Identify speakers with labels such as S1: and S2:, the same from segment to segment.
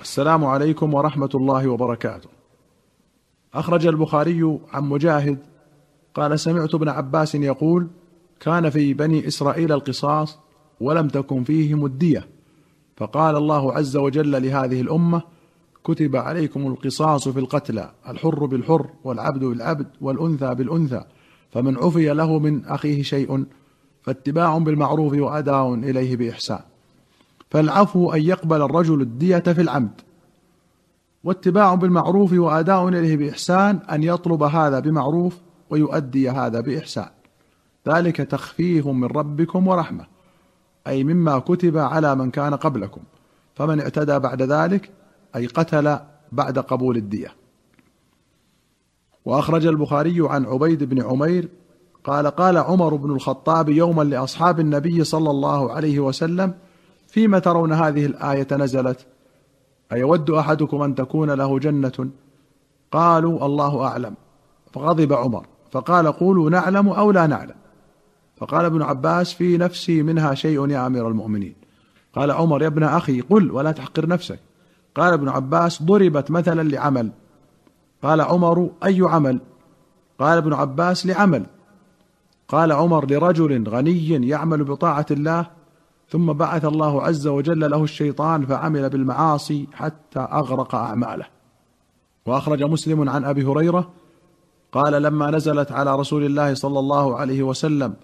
S1: السلام عليكم ورحمة الله وبركاته. أخرج البخاري عن مجاهد قال سمعت ابن عباس يقول كان في بني إسرائيل القصاص ولم تكن فيهم الدية. فقال الله عز وجل لهذه الأمة كتب عليكم القصاص في القتلى الحر بالحر والعبد بالعبد والأنثى بالأنثى فمن عفي له من أخيه شيء فاتباع بالمعروف وأداء إليه بإحسان. فالعفو أن يقبل الرجل الدية في العمد. واتباع بالمعروف وأداء إليه بإحسان أن يطلب هذا بمعروف ويؤدي هذا بإحسان. ذلك تخفيف من ربكم ورحمة أي مما كتب على من كان قبلكم. فمن اعتدى بعد ذلك أي قتل بعد قبول الدية. وأخرج البخاري عن عبيد بن عمير قال قال عمر بن الخطاب يوما لأصحاب النبي صلى الله عليه وسلم فيما ترون هذه الآية نزلت؟ أيود أحدكم أن تكون له جنة؟ قالوا الله أعلم. فغضب عمر فقال قولوا نعلم أو لا نعلم. فقال ابن عباس في نفسي منها شيء يا أمير المؤمنين. قال عمر يا ابن أخي قل ولا تحقر نفسك. قال ابن عباس ضربت مثلا لعمل. قال عمر أي عمل؟ قال ابن عباس لعمل. قال عمر لرجل غني يعمل بطاعة الله ثم بعث الله عز وجل له الشيطان فعمل بالمعاصي حتى أغرق أعماله. وأخرج مسلم عن أبي هريرة قال لما نزلت على رسول الله صلى الله عليه وسلم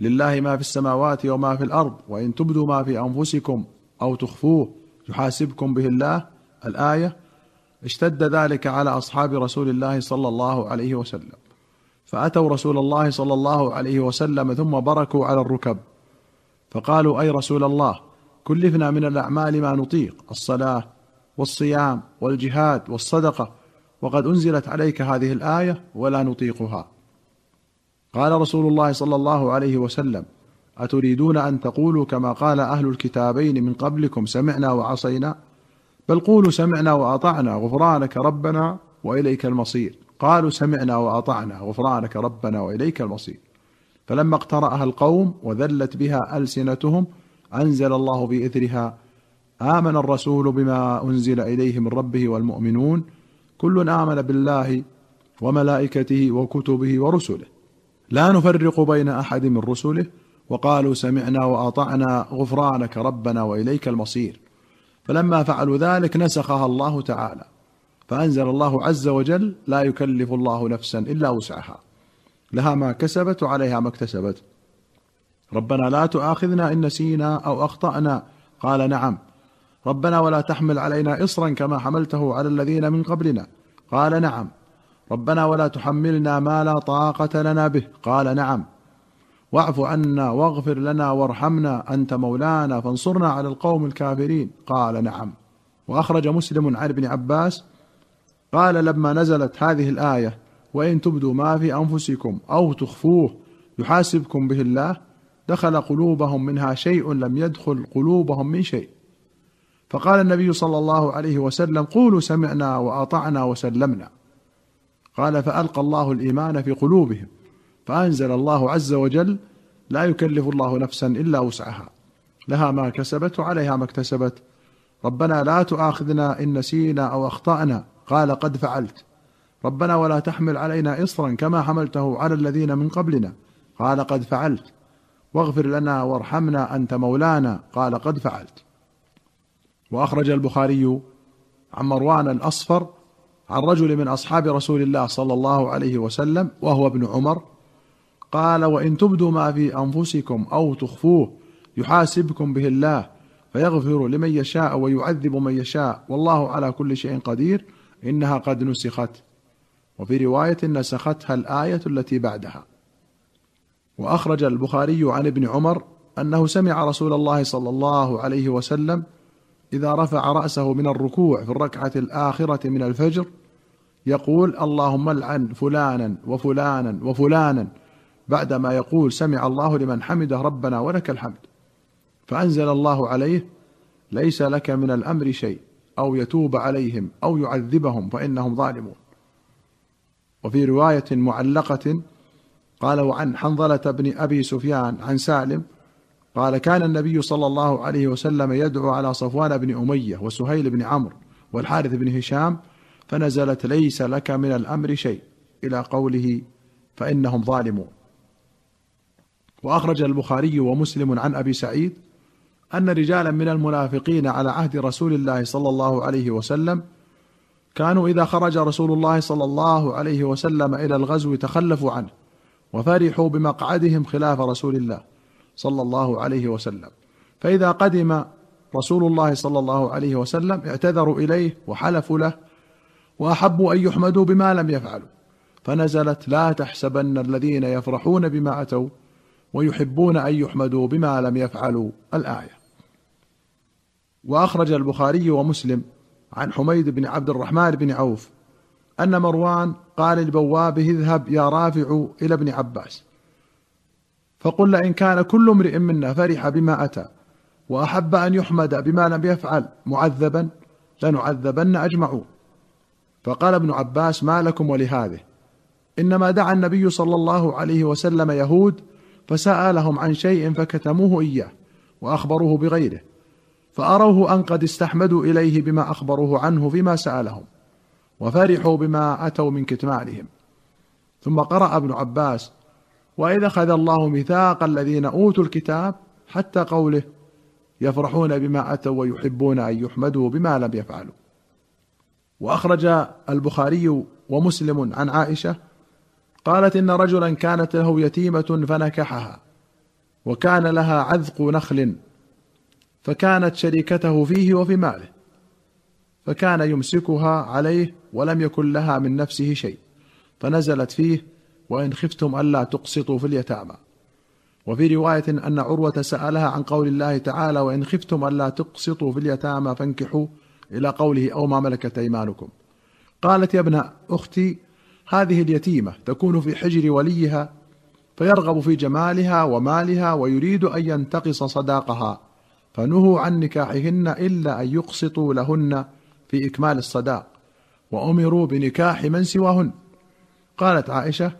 S1: لله ما في السماوات وما في الأرض وإن تبدوا ما في أنفسكم أو تخفوه يحاسبكم به الله. الآية اشتد ذلك على أصحاب رسول الله صلى الله عليه وسلم. فأتوا رسول الله صلى الله عليه وسلم ثم بركوا على الركب. فقالوا أي رسول الله كلفنا من الأعمال ما نطيق الصلاة والصيام والجهاد والصدقة وقد أنزلت عليك هذه الآية ولا نطيقها. قال رسول الله صلى الله عليه وسلم أتريدون أن تقولوا كما قال أهل الكتابين من قبلكم سمعنا وعصينا؟ بل قولوا سمعنا وأطعنا غفرانك ربنا وإليك المصير. قالوا سمعنا وأطعنا غفرانك ربنا وإليك المصير. فلما اقترأها القوم وذلت بها ألسنتهم أنزل الله بإثرها آمن الرسول بما أنزل إليه من ربه والمؤمنون كل آمن بالله وملائكته وكتبه ورسله. لا نفرق بين أحد من رسله وقالوا سمعنا وأطعنا غفرانك ربنا وإليك المصير. فلما فعلوا ذلك نسخها الله تعالى فأنزل الله عز وجل لا يكلف الله نفسا إلا وسعها. لها ما كسبت وعليها ما اكتسبت. ربنا لا تؤاخذنا إن نسينا أو أخطأنا. قال نعم. ربنا ولا تحمل علينا اصرا كما حملته على الذين من قبلنا. قال نعم. ربنا ولا تحملنا ما لا طاقة لنا به. قال نعم. واعف عنا واغفر لنا وارحمنا أنت مولانا فانصرنا على القوم الكافرين. قال نعم. وأخرج مسلم عن ابن عباس. قال لما نزلت هذه الآية وإن تبدوا ما في أنفسكم أو تخفوه يحاسبكم به الله دخل قلوبهم منها شيء لم يدخل قلوبهم من شيء. فقال النبي صلى الله عليه وسلم قولوا سمعنا وأطعنا وسلمنا. قال فألقى الله الإيمان في قلوبهم فأنزل الله عز وجل لا يكلف الله نفسا إلا وسعها لها ما كسبت وعليها ما اكتسبت ربنا لا تؤاخذنا إن نسينا أو أخطأنا. قال قد فعلت. ربنا ولا تحمل علينا اصرا كما حملته على الذين من قبلنا. قال قد فعلت. واغفر لنا وارحمنا أنت مولانا. قال قد فعلت. وأخرج البخاري عن مروان الأصفر عن رجل من أصحاب رسول الله صلى الله عليه وسلم وهو ابن عمر. قال وإن تبدوا ما في أنفسكم أو تخفوه يحاسبكم به الله فيغفر لمن يشاء ويعذب من يشاء. والله على كل شيء قدير. إنها قد نسخت. وفي رواية نسختها الآية التي بعدها. وأخرج البخاري عن ابن عمر أنه سمع رسول الله صلى الله عليه وسلم إذا رفع رأسه من الركوع في الركعة الآخرة من الفجر يقول اللهم العن فلانا وفلانا وفلانا بعدما يقول سمع الله لمن حمده ربنا ولك الحمد. فأنزل الله عليه ليس لك من الأمر شيء أو يتوب عليهم أو يعذبهم فإنهم ظالمون. وفي رواية معلقة قال وعن حنظلة بن أبي سفيان عن سالم قال كان النبي صلى الله عليه وسلم يدعو على صفوان بن أمية وسهيل بن عمرو والحارث بن هشام فنزلت ليس لك من الأمر شيء إلى قوله فإنهم ظالمون. وأخرج البخاري ومسلم عن أبي سعيد أن رجالا من المنافقين على عهد رسول الله صلى الله عليه وسلم كانوا إذا خرج رسول الله صلى الله عليه وسلم إلى الغزو تخلفوا عنه وفرحوا بمقعدهم خلاف رسول الله صلى الله عليه وسلم. فإذا قدم رسول الله صلى الله عليه وسلم اعتذروا إليه وحلفوا له وأحبوا أن يحمدوا بما لم يفعلوا. فنزلت لا تحسبن الذين يفرحون بما أتوا ويحبون أن يحمدوا بما لم يفعلوا الآية. وأخرج البخاري ومسلم عن حميد بن عبد الرحمن بن عوف أن مروان قال لبوابه اذهب يا رافع إلى ابن عباس. فقل لئن كان كل امرئ منا فرح بما أتى وأحب أن يحمد بما لم يفعل معذبا لنعذبن أجمعون. فقال ابن عباس ما لكم ولهذه؟ إنما دعا النبي صلى الله عليه وسلم يهود فسألهم عن شيء فكتموه إياه وأخبروه بغيره. فأروه أن قد استحمدوا إليه بما أخبروه عنه فيما سألهم وفرحوا بما أتوا من كتمانهم. ثم قرأ ابن عباس واذا أخذ الله ميثاق الذين أوتوا الكتاب حتى قوله يفرحون بما أتوا ويحبون أن يحمدوا بما لم يفعلوا. وأخرج البخاري ومسلم عن عائشة قالت إن رجلا كانت له يتيمة فنكحها وكان لها عذق نخل فكانت شريكته فيه وفي ماله فكان يمسكها عليه ولم يكن لها من نفسه شيء فنزلت فيه وإن خفتم ألا تقسطوا في اليتامى. وفي رواية أن عروة سألها عن قول الله تعالى وإن خفتم ألا تقسطوا في اليتامى فانكحوا إلى قوله أو ما ملكت أيمانكم. قالت يا ابن أختي هذه اليتيمة تكون في حجر وليها فيرغب في جمالها ومالها ويريد أن ينتقص صداقها. فنهوا عن نكاحهن إلا أن يقسطوا لهن في إكمال الصداق وأمروا بنكاح من سواهن. قالت عائشة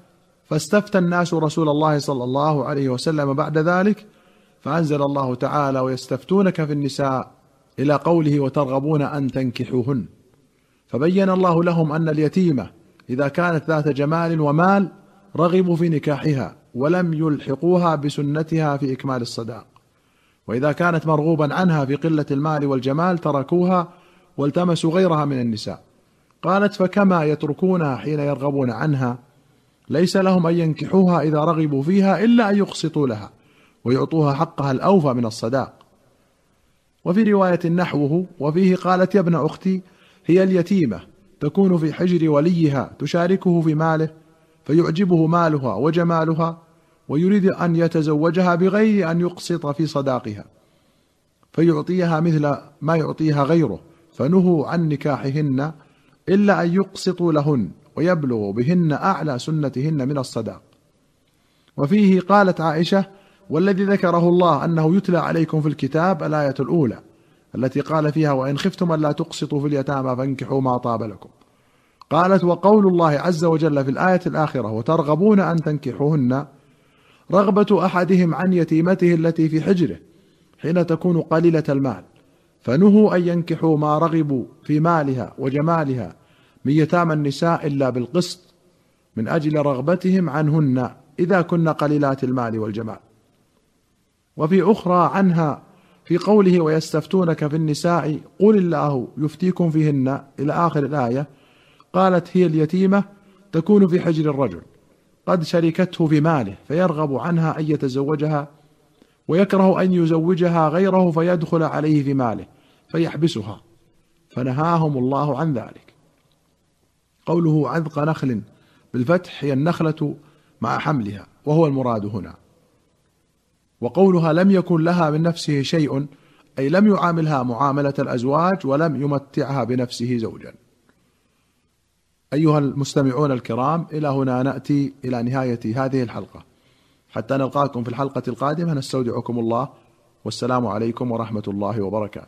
S1: فاستفتى الناس رسول الله صلى الله عليه وسلم بعد ذلك فأنزل الله تعالى ويستفتونك في النساء إلى قوله وترغبون أن تنكحوهن فبين الله لهم أن اليتيمة إذا كانت ذات جمال ومال رغبوا في نكاحها ولم يلحقوها بسنتها في إكمال الصداق. وإذا كانت مرغوبا عنها في قلة المال والجمال تركوها والتمسوا غيرها من النساء. قالت فكما يتركونها حين يرغبون عنها؟ ليس لهم أن ينكحوها إذا رغبوا فيها إلا أن يقسطوا لها ويعطوها حقها الأوفى من الصداق. وفي رواية نحوه وفيه قالت يا ابن أختي هي اليتيمة تكون في حجر وليها تشاركه في ماله فيعجبه مالها وجمالها ويريد أن يتزوجها بغير أن يقسط في صداقها فيعطيها مثل ما يعطيها غيره فنهوا عن نكاحهن إلا أن يقسطوا لهن ويبلغ بهن أعلى سنتهن من الصداق. وفيه قالت عائشة والذي ذكره الله أنه يتلى عليكم في الكتاب الآية الأولى التي قال فيها وإن خفتم ألا تقسطوا في اليتامى فانكحوا ما طاب لكم قالت وقول الله عز وجل في الآية الآخرة وترغبون أن تنكحوهن رغبة أحدهم عن يتيمته التي في حجره حين تكون قليلة المال. فنهوا أن ينكحوا ما رغبوا في مالها وجمالها من يتامى النساء إلا بالقسط من أجل رغبتهم عنهن إذا كن قليلات المال والجمال. وفي أخرى عنها في قوله ويستفتونك في النساء قل الله يفتيكم فيهن إلى آخر الآية قالت هي اليتيمة تكون في حجر الرجل. قد شركته في ماله فيرغب عنها أن يتزوجها ويكره أن يزوجها غيره فيدخل عليه في ماله فيحبسها فنهاهم الله عن ذلك. قوله عذق نخل بالفتح هي النخلة مع حملها وهو المراد هنا. وقولها لم يكن لها من نفسه شيء أي لم يعاملها معاملة الأزواج ولم يمتعها بنفسه زوجا. أيها المستمعون الكرام إلى هنا نأتي إلى نهاية هذه الحلقة. حتى نلقاكم في الحلقة القادمة نستودعكم الله والسلام عليكم ورحمة الله وبركاته.